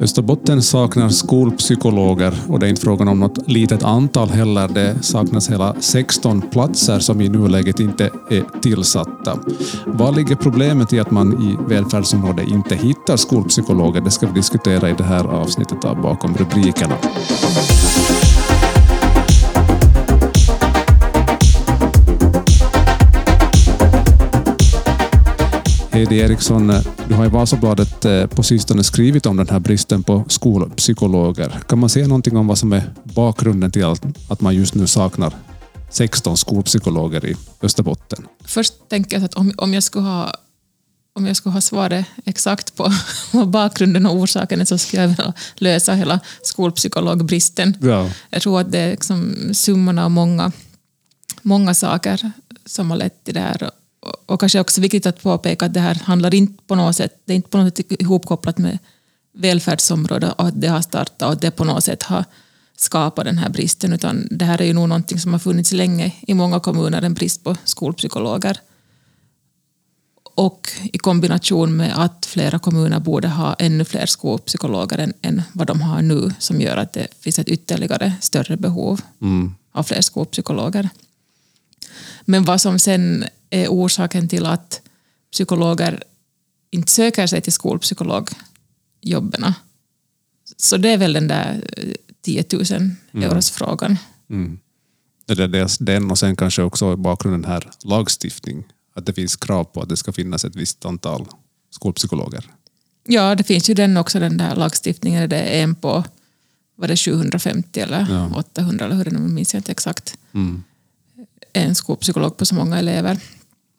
Österbotten saknar skolpsykologer och det är inte frågan om något litet antal heller. Det saknas hela 16 platser som i nuläget inte är tillsatta. Vad ligger problemet i att man i välfärdsområdet inte hittar skolpsykologer? Det ska vi diskutera i det här avsnittet av Bakom rubrikerna. Heidi Eriksson, du har i Vasabladet eh, på sistone skrivit om den här bristen på skolpsykologer. Kan man säga någonting om vad som är bakgrunden till att man just nu saknar 16 skolpsykologer i Österbotten? Först tänker jag att om, om jag skulle ha om jag skulle ha svaret exakt på, bakgrunden och orsaken så skulle jag vilja lösa hela skolpsykologbristen. Ja. Jag tror att det är liksom summan av många, många saker som har lett till det här och kanske också viktigt att påpeka att det här handlar inte på något sätt, det är inte på något sätt ihopkopplat med välfärdsområdet och att det har startat och att det på något sätt har skapat den här bristen, utan det här är ju nog någonting som har funnits länge i många kommuner, en brist på skolpsykologer. Och i kombination med att flera kommuner borde ha ännu fler skolpsykologer än, än vad de har nu, som gör att det finns ett ytterligare större behov mm. av fler skolpsykologer. Men vad som sen är orsaken till att psykologer inte söker sig till skolpsykologjobben. Så det är väl den där 10 000 mm. euros frågan. Mm. Det är dels den och sen kanske också i bakgrunden här lagstiftning. Att det finns krav på att det ska finnas ett visst antal skolpsykologer. Ja, det finns ju den också, den där lagstiftningen. Det är en på var det 750 eller ja. 800 eller hur det minns jag inte exakt. Mm. En skolpsykolog på så många elever.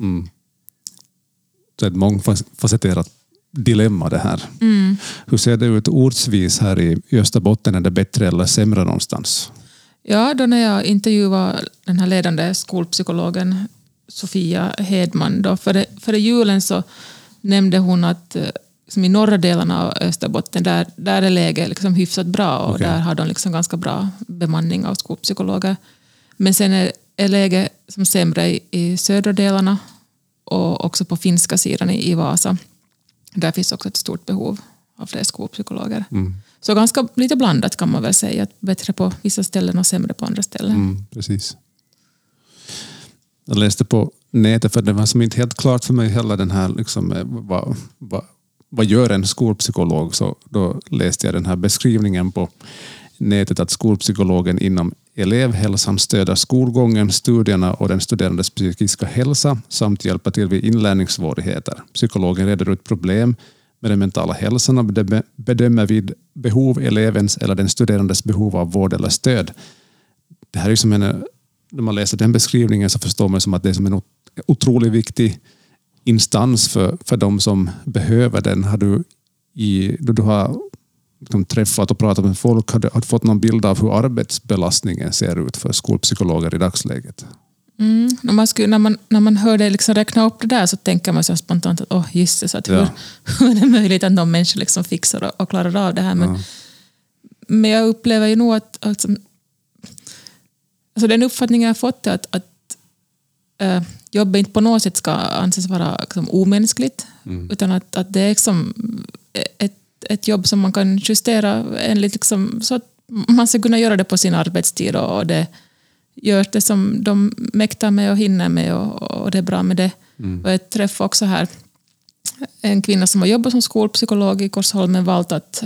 Mm. Så ett mångfacetterat dilemma det här. Mm. Hur ser det ut ortsvis här i Österbotten? Är det bättre eller sämre någonstans? Ja, då när jag intervjuade den här ledande skolpsykologen Sofia Hedman, då före, före julen så nämnde hon att liksom i norra delarna av Österbotten, där, där är läget liksom hyfsat bra och okay. där har de liksom ganska bra bemanning av skolpsykologer. Men sen är, är läget som sämre i, i södra delarna och också på finska sidan i, i Vasa. Där finns också ett stort behov av fler skolpsykologer. Mm. Så ganska lite blandat kan man väl säga. Bättre på vissa ställen och sämre på andra ställen. Mm, precis. Jag läste på nätet, för det var som inte helt klart för mig heller den här, liksom, eh, vad, vad, vad gör en skolpsykolog? Så då läste jag den här beskrivningen på nätet att skolpsykologen inom elevhälsan stöder skolgången, studierna och den studerandes psykiska hälsa samt hjälper till vid inlärningssvårigheter. Psykologen reder ut problem med den mentala hälsan och bedömer vid behov elevens eller den studerandes behov av vård eller stöd. Det här är som en, när man läser den beskrivningen så förstår man som att det är som en otroligt viktig instans för, för de som behöver den. Har du, i, då du har liksom träffat och pratat med folk, har du fått någon bild av hur arbetsbelastningen ser ut för skolpsykologer i dagsläget? Mm. När, man skulle, när, man, när man hör dig liksom räkna upp det där så tänker man så spontant att oh, gisses, att hur, ja. hur är det möjligt att någon människa liksom fixar och, och klarar av det här? Men, ja. men jag upplever ju nog att alltså, alltså den uppfattningen jag har fått är att, att äh, jobbet inte på något sätt ska anses vara liksom, omänskligt, mm. utan att, att det är liksom ett ett jobb som man kan justera enligt liksom, så att man ska kunna göra det på sin arbetstid och det gör det som de mäktar med och hinner med och, och det är bra med det. Mm. Och jag träffade också här en kvinna som har jobbat som skolpsykolog i Korsholm men valt, att,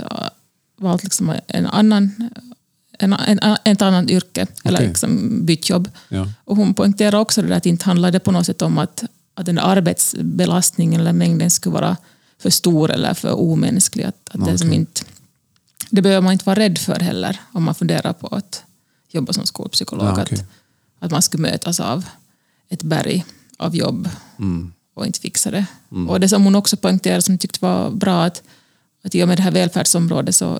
valt liksom en annan en, en, ett annat yrke, okay. eller liksom bytt jobb. Ja. Och hon poängterar också det där att det inte handlade på något sätt om att, att den arbetsbelastningen eller mängden skulle vara för stor eller för omänsklig. Att, att okay. det, som inte, det behöver man inte vara rädd för heller om man funderar på att jobba som skolpsykolog. Ja, okay. att, att man skulle mötas av ett berg av jobb mm. och inte fixa det. Mm. Och det som hon också poängterade som jag tyckte var bra att, att i och med det här välfärdsområdet så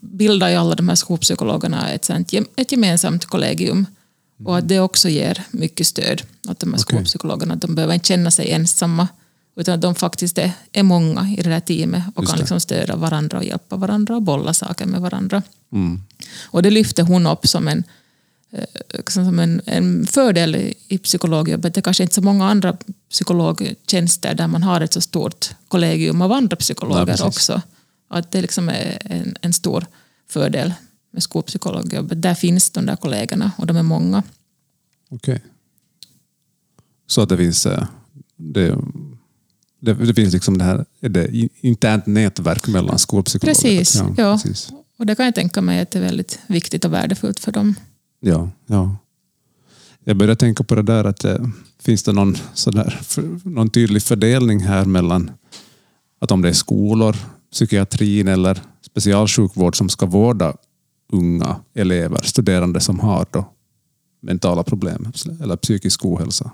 bildar ju alla de här skolpsykologerna ett, ett gemensamt kollegium och att det också ger mycket stöd åt de här okay. skolpsykologerna. De behöver inte känna sig ensamma utan att de faktiskt är, är många i det där teamet och Just kan liksom stödja varandra och hjälpa varandra och bolla saker med varandra. Mm. Och det lyfter hon upp som en, eh, som en, en fördel i psykologjobbet. Det är kanske inte så många andra psykologtjänster där man har ett så stort kollegium av andra psykologer ja, också. Att det liksom är en, en stor fördel med skolpsykologjobbet. Där finns de där kollegorna och de är många. Okej. Så att det finns, eh, det, det, det finns liksom det här är det internt nätverk mellan skolpsykologer? Precis, ja. Precis. Och det kan jag tänka mig att det är väldigt viktigt och värdefullt för dem. Ja, ja. Jag började tänka på det där att eh, finns det någon, sådär, någon tydlig fördelning här mellan att om det är skolor, psykiatrin eller specialsjukvård som ska vårda unga elever, studerande som har då mentala problem eller psykisk ohälsa.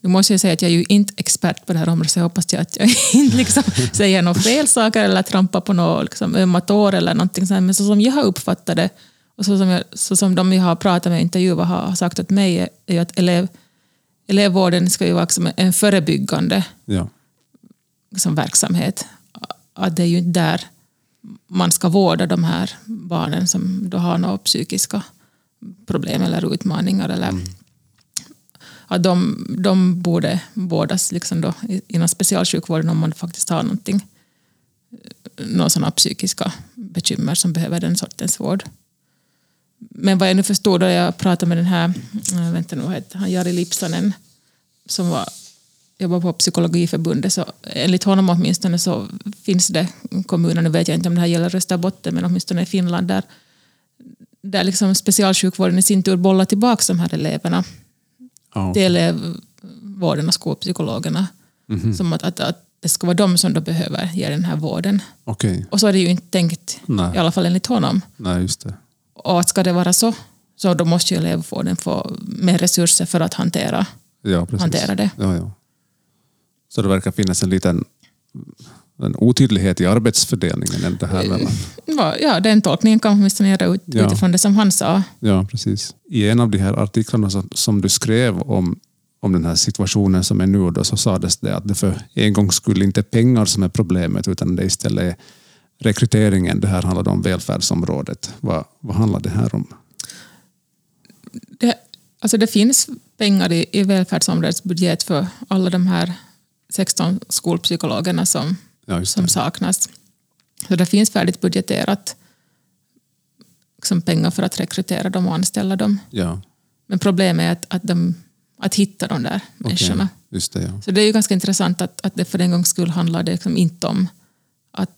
Nu måste jag säga att jag är ju inte expert på det här området så jag hoppas att jag inte liksom säger några fel saker eller trampar på något liksom ömma tår eller någonting sånt. Men så som jag har uppfattat det och så som, jag, så som de jag har pratat med och intervjuat har, sagt åt mig är, ju att elev, elevvården ska ju vara liksom en förebyggande Ja, liksom verksamhet. Att det är ju inte där man ska vårda de här barnen som då har några psykiska problem eller utmaningar. Eller att de, de borde vårdas liksom då inom specialsjukvården om man faktiskt har någonting, några sådana psykiska bekymmer som behöver den sortens vård. Men vad jag nu förstod då jag pratade med den här, eh, vänta nu, vad heter han, Jari Lipsanen, som var, jobbar på Psykologiförbundet, så enligt honom åtminstone så finns det kommuner, nu vet jag inte om det här gäller Österbotten, men åtminstone i Finland, där, där liksom specialsjukvården i sin tur bollar tillbaka de här eleverna ja. till elevvården och skolpsykologerna. Som att, att, att det ska vara de som då behöver ge den här vården. okej. Och så är det ju inte tänkt, Nej. i alla fall enligt honom. Nej, just det. Och att ska det vara så, så då måste ju elevvården få mer resurser för att hantera, Ja, hantera det. Ja, ja. Så det verkar finnas en liten en otydlighet i arbetsfördelningen än det här mellan. Ja, Ja, den tolkningen kan man åtminstone göra ut, Ja. utifrån det som han sa. Ja, precis. I en av de här artiklarna som, som du skrev om, om den här situationen som är nu, då, så sades det att det för en gång skulle inte pengar som är problemet, utan det istället är rekryteringen. Det här handlade om välfärdsområdet. Vad, vad handlar det här om? Det, alltså det finns pengar i, i välfärdsområdets budget för alla de här 16 skolpsykologerna som, Ja, som saknas. Så det finns färdigt budgeterat liksom pengar för att rekrytera dem och anställa dem. Ja, Men problemet är att, att, de, att hitta de där människorna. Just det, ja. Så det är ju ganska intressant att, att det för en gångs skull handlar det liksom inte om att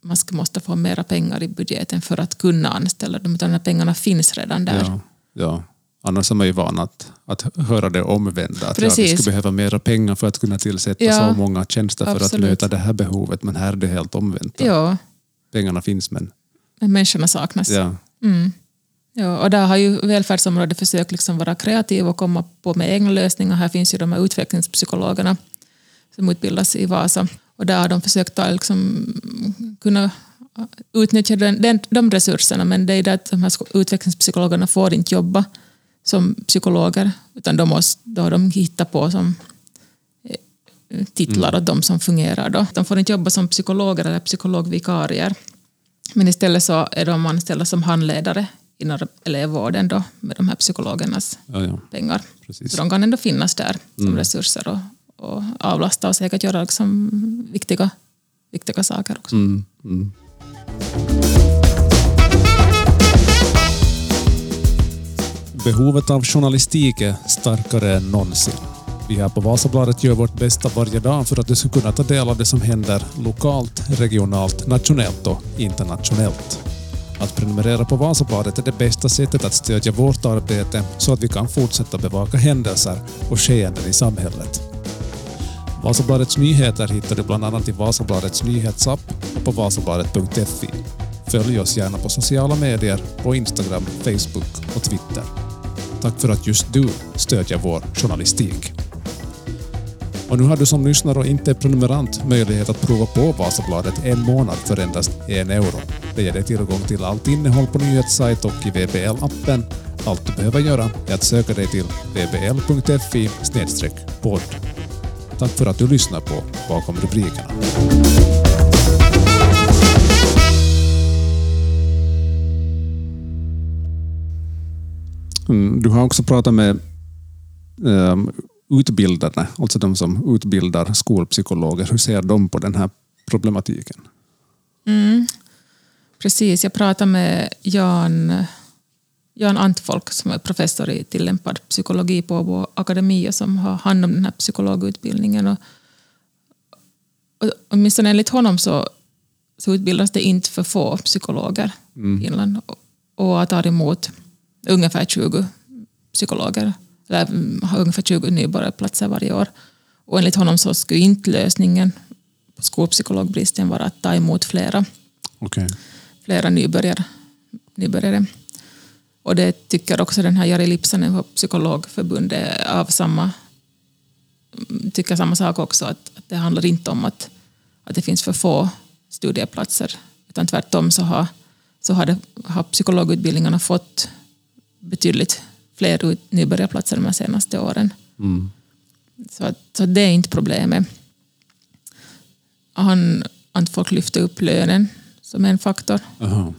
man ska, måste få mera pengar i budgeten för att kunna anställa dem, utan de pengarna finns redan där. ja. Annars är man ju van att, att höra det omvända. Att ja, vi skulle behöva mera pengar för att kunna tillsätta Ja, så många tjänster för absolut. att möta det här behovet. Men här är det helt omvänt. Ja, Pengarna finns men... men människorna saknas. Ja, Ja, och där har ju välfärdsområdet försökt liksom vara kreativ och komma på med egna lösningar. Här finns ju de här utvecklingspsykologerna som utbildas i Vasa. Och där har de försökt att liksom kunna utnyttja den, den, de resurserna men det är det att de här utvecklingspsykologerna får inte jobba som psykologer utan de måste då har de hitta på som eh, titlar åt de som fungerar. Då. De får inte jobba som psykologer eller psykologvikarier. Men istället så är de anställda som handledare inom elevvården då, med de här psykologernas ja, ja. pengar. Precis. Så de kan ändå finnas där som resurser och, och avlasta och säkert göra liksom viktiga, viktiga saker också. Mm, mm. Behovet av journalistik är starkare än någonsin. Vi här på Vasabladet gör vårt bästa varje dag för att du ska kunna ta del av det som händer lokalt, regionalt, nationellt och internationellt. Att prenumerera på Vasabladet är det bästa sättet att stödja vårt arbete så att vi kan fortsätta bevaka händelser och skeenden i samhället. Vasabladets nyheter hittar du bland annat i Vasabladets nyhetsapp och på vasabladet.fi. Följ oss gärna på sociala medier, på Instagram, Facebook och Twitter. Tack för att just du stödjer vår journalistik. Och nu har du som lyssnare och inte är prenumerant möjlighet att prova på Vasabladet en månad för endast en euro. Det ger dig tillgång till allt innehåll på nyhetssajt och i VBL-appen. Allt du behöver göra är att söka dig till vbl.fi podd. Tack för att du lyssnar på Bakom rubrikerna. Mm, Du har också pratat med um, utbildarna, alltså de som utbildar skolpsykologer. Hur ser de på den här problematiken. Mm. Precis, jag pratade med Jan, Jan Antfolk som är professor i tillämpad psykologi på Åbo akademi och som har hand om den här psykologutbildningen. Och, och, åtminstone enligt honom så, så utbildas det inte för få psykologer mm. i Finland och, och tar emot ungefär 20 psykologer, eller har ungefär 20 nybörjarplatser varje år. Och enligt honom så skulle inte lösningen på skolpsykologbristen vara att ta emot flera, okay. flera nybörjare, nybörjare. Och det tycker också den här Jari Lipsanen på Psykologförbundet av samma, tycker samma sak också, att, att det handlar inte om att, att det finns för få studieplatser, utan tvärtom så har, så har, det, har psykologutbildningarna fått betydligt fler nybörjarplatser de senaste åren. Mm. Så, så det är inte problemet. Han, att folk lyfter upp lönen som en faktor. Mm.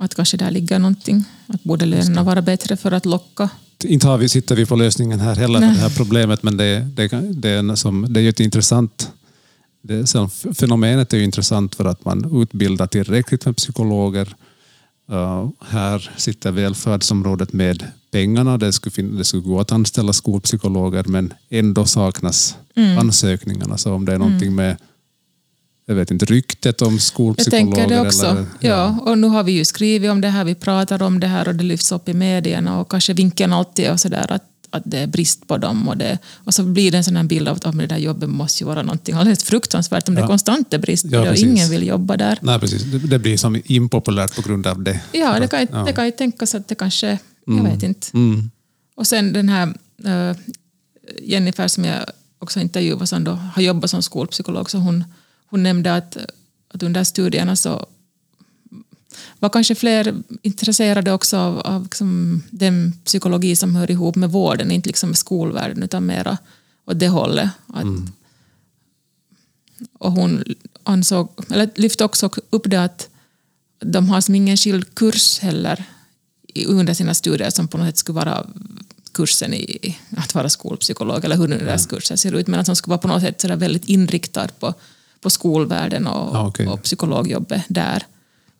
Att kanske där ligger någonting. Att borde lönerna vara bättre för att locka. Inte har vi, sitter vi på lösningen här heller Nej. för det här problemet, men det, det, det, är, som, det är ett intressant det, fenomenet är ju intressant för att man utbildar tillräckligt med psykologer. Uh, här sitter välfärdsområdet med pengarna. Det skulle, det skulle gå att anställa skolpsykologer men ändå saknas mm. ansökningarna. Så om det är någonting mm. med jag vet inte, ryktet om skolpsykologer? Jag tänker det också. Eller, ja. ja. och nu har vi ju skrivit om det här, vi pratar om det här och det lyfts upp i medierna och kanske vinkeln alltid är sådär att, att det är brist på dem och, det, och så blir det en sån här bild av att det där jobbet måste ju vara någonting alldeles fruktansvärt om ja. det konstant är brist ja, och ingen vill jobba där. Nej, precis. Det, blir som impopulärt på grund av det. Ja, det kan, ja. det kan ju tänkas att det kanske, jag mm. vet inte. Mm. Och sen den här uh, Jennifer som jag också intervjuade som då har jobbat som skolpsykolog, så hon hon nämnde att, att under studierna så var kanske fler intresserade också av, av liksom den psykologi som hör ihop med vården, inte liksom med skolvärlden utan mera åt det hållet. Att, mm. Och hon ansåg, eller lyfte också upp det att de har som ingen skild kurs heller under sina studier som på något sätt skulle vara kursen i att vara skolpsykolog eller hur nu deras kurser ser ut, men att de skulle vara på något sätt väldigt inriktad på på skolvärlden och, ah, okay. och psykologjobbet där.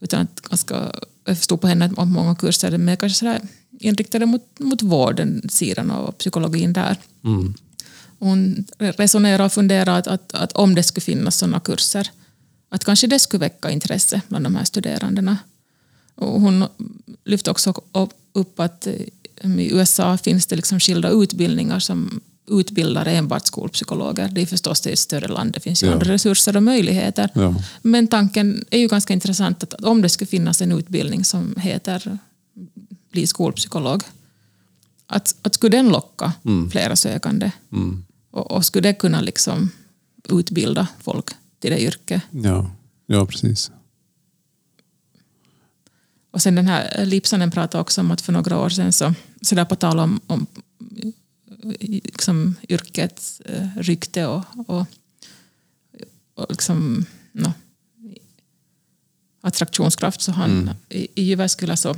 Utan att ganska, jag förstod på henne att många kurser är mer kanske sådär inriktade mot, mot vården sidan och psykologin där. Mm. Hon resonerar och funderar att, att, att, om det skulle finnas sådana kurser, att kanske det skulle väcka intresse bland de här studerandena. Och hon lyfte också upp att i USA finns det liksom skilda utbildningar som utbildar enbart skolpsykologer. Det är förstås det är ett större land, det finns ju ja. andra resurser och möjligheter. Ja. Men tanken är ju ganska intressant att, om det skulle finnas en utbildning som heter bli skolpsykolog, att, att skulle den locka mm. flera sökande mm. och, och, skulle det kunna liksom utbilda folk till det yrket. Ja, ja precis. Och sen den här Lipsanen pratade också om att för några år sedan, så, så där på tal om, om liksom, yrkets eh, rykte och, och, och liksom, no, attraktionskraft. Så han, mm. I, i Jyväskylä så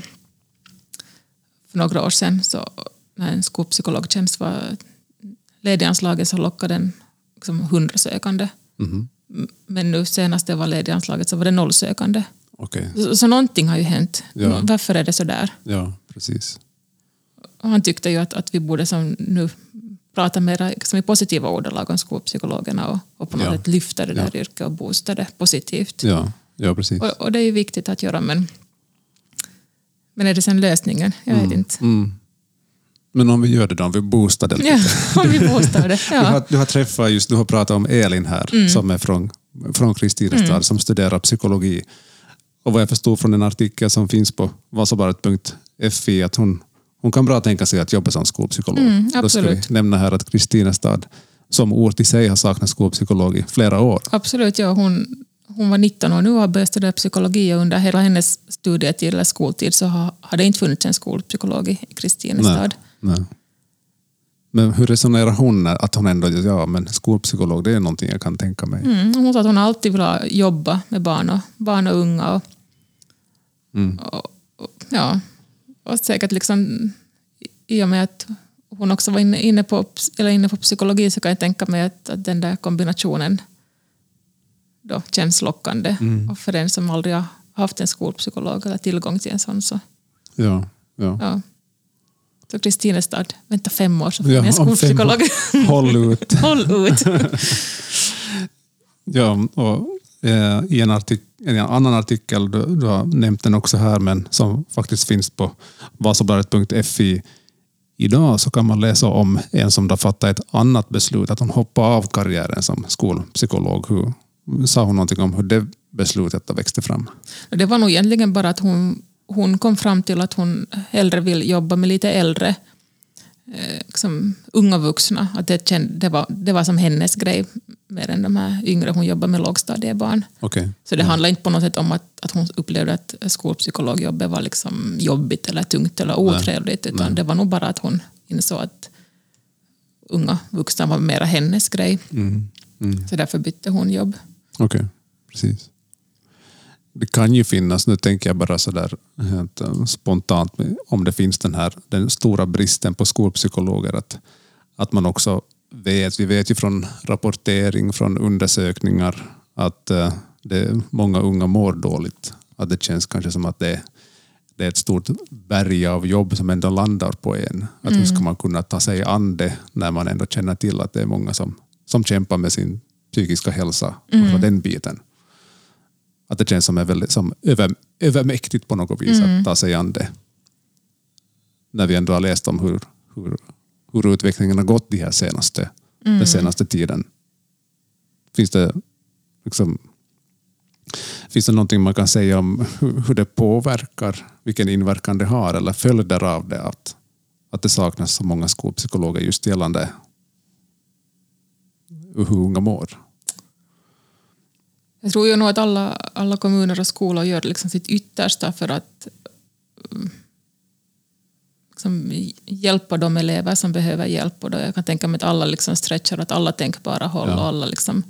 för några år sedan så när en skolpsykologtjänst var lediganslaget så lockade den liksom 100 sökande. Mm. Men nu senast det var lediganslaget så var det noll sökande. Okay. Så, så någonting har ju hänt. Ja. Varför är det så där? Ja, precis han tyckte ju att, att vi borde som nu prata mer liksom i positiva ordalag om skolpsykologerna och, och på något ja. sätt lyfta det där ja. yrket och boosta det positivt. Ja, ja precis. Och, och, det är ju viktigt att göra men, men är det sen lösningen? Jag vet mm. inte. Mm. Men om vi gör det då, om vi boostar det lite. Ja, om vi boostar det. Ja. Du, har, du har träffat just, du har pratat om Elin här mm. som är från, från Kristinestad mm. som studerar psykologi. Och vad jag förstod från en artikel som finns på vasabaret.fi att hon hon kan bra tänka sig att jobba som skolpsykolog. Mm, Då ska vi nämna här att Kristinestad som ort i sig har saknat skolpsykolog i flera år. Absolut, ja. Hon, hon var 19 år nu och har börjat studera psykologi och under hela hennes studietid eller skoltid så har, har det inte funnits en skolpsykolog i Kristinestad. Nej, nej. Men hur resonerar hon? Att hon ändå, ja men skolpsykolog det är någonting jag kan tänka mig. Mm, hon sa att hon alltid vill jobba med barn och, barn och unga. Och, mm. och, och ja, och säkert liksom, i och med att hon också var inne, inne, på, eller inne på psykologi så kan jag tänka mig att, att den där kombinationen då känns lockande. Mm. Och för den som aldrig har haft en skolpsykolog eller tillgång till en sån så Ja, ja. ja. Så Kristinestad, vänta fem år så får Ja, ni en skolpsykolog. Håll ut. Håll ut! Ja, och eh, i en, artik en annan artikel, du, du har nämnt den också här, men som faktiskt finns på vasabladet.fi idag så kan man läsa om en som har fattat ett annat beslut, att hon hoppade av karriären som skolpsykolog. Hur, sa hon någonting om hur det beslutet växte fram? Det var nog egentligen bara att hon, hon kom fram till att hon hellre vill jobba med lite äldre, liksom unga vuxna. Att det, känd, det, var, det var som hennes grej mer än de här yngre. Hon jobbar med lågstadiebarn. Okej. Så det handlar inte på något sätt om att, att hon upplevde att skolpsykologjobbet var liksom jobbigt eller tungt eller otrevligt. Utan det var nog bara att hon insåg att unga vuxna var mera hennes grej. Mm. Mm. Så därför bytte hon jobb. Okej, precis. Det kan ju finnas, nu tänker jag bara sådär eh, spontant, om det finns den här den stora bristen på skolpsykologer, att, att man också vet, vi vet ju från rapportering, från undersökningar, att eh, det, många unga mår dåligt. Att det känns kanske som att det, det är ett stort berg av jobb som ändå landar på en. Att hur ska man kunna ta sig an det när man ändå känner till att det är många som, som kämpar med sin psykiska hälsa och den biten. Att det känns som, är väldigt, som över, övermäktigt på något vis att ta sig an det. När vi ändå har läst om hur, hur, hur utvecklingen har gått de här senaste, den senaste tiden. Finns det, liksom, finns det någonting man kan säga om hur, hur det påverkar, vilken inverkan det har eller följder av det att, att det saknas så många skolpsykologer just gällande hur unga mår? Jag tror ju nog att alla, alla kommuner och skolor gör liksom sitt yttersta för att mm, liksom, hjälpa de elever som behöver hjälp. Och då jag kan tänka mig att alla liksom stretchar, att alla tänkbara håll Ja. och alla liksom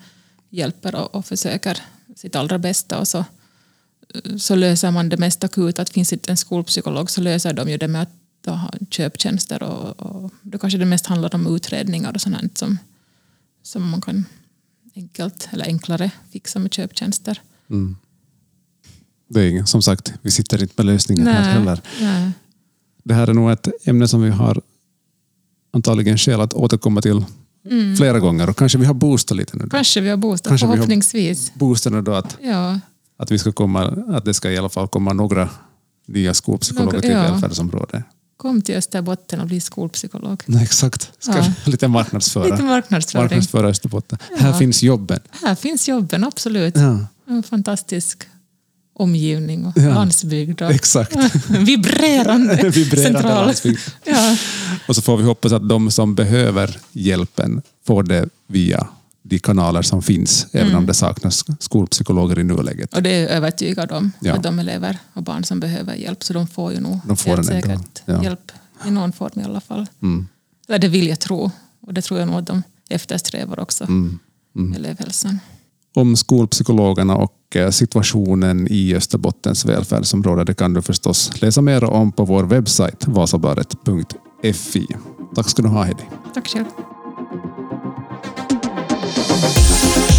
hjälper och, och försöker sitt allra bästa. Och så, så löser man det mest akuta. Att finns inte en skolpsykolog så löser de ju det med att ha köptjänster. Och, och då kanske det mest handlar om utredningar och sånt som, som man kan enkelt eller enklare fixa med köptjänster. Mm. Det är som sagt, vi sitter inte med lösningen här heller. nej. Det här är nog ett ämne som vi har antagligen skäl att återkomma till flera gånger och kanske vi har boostat lite nu. Kanske vi har boostat, Kanske vi har- förhoppningsvis. Boostat nu då att, Ja, att, vi ska komma, att det ska i alla fall komma några nya skolpsykologer till ja. välfärdsområdet. Kom till Österbotten och bli skolpsykolog. Nej, exakt. Ska Ja. lite marknadsföra. Lite marknadsföring. marknadsföra Österbotten. Här finns jobben. Här finns jobben, absolut. Ja, En fantastisk omgivning och Ja. landsbygd. Och exakt. vibrerande, Vibrerande central. Ja. Och så får vi hoppas att de som behöver hjälpen får det via de kanaler som finns, även Mm. om det saknas skolpsykologer i nuläget. Och det är övertygad om, Ja. att de elever och barn som behöver hjälp, så de får ju nog De får helt säkert ja. hjälp i någon form i alla fall. Mm. Eller det vill jag tro. Och det tror jag nog att de eftersträvar också, Mm. elevhälsan. Om skolpsykologerna och eh, situationen i Österbottens välfärdsområde det kan du förstås läsa mer om på vår webbsajt vasabladet.fi. Tack ska du ha Heidi. Tack själv. Thank you.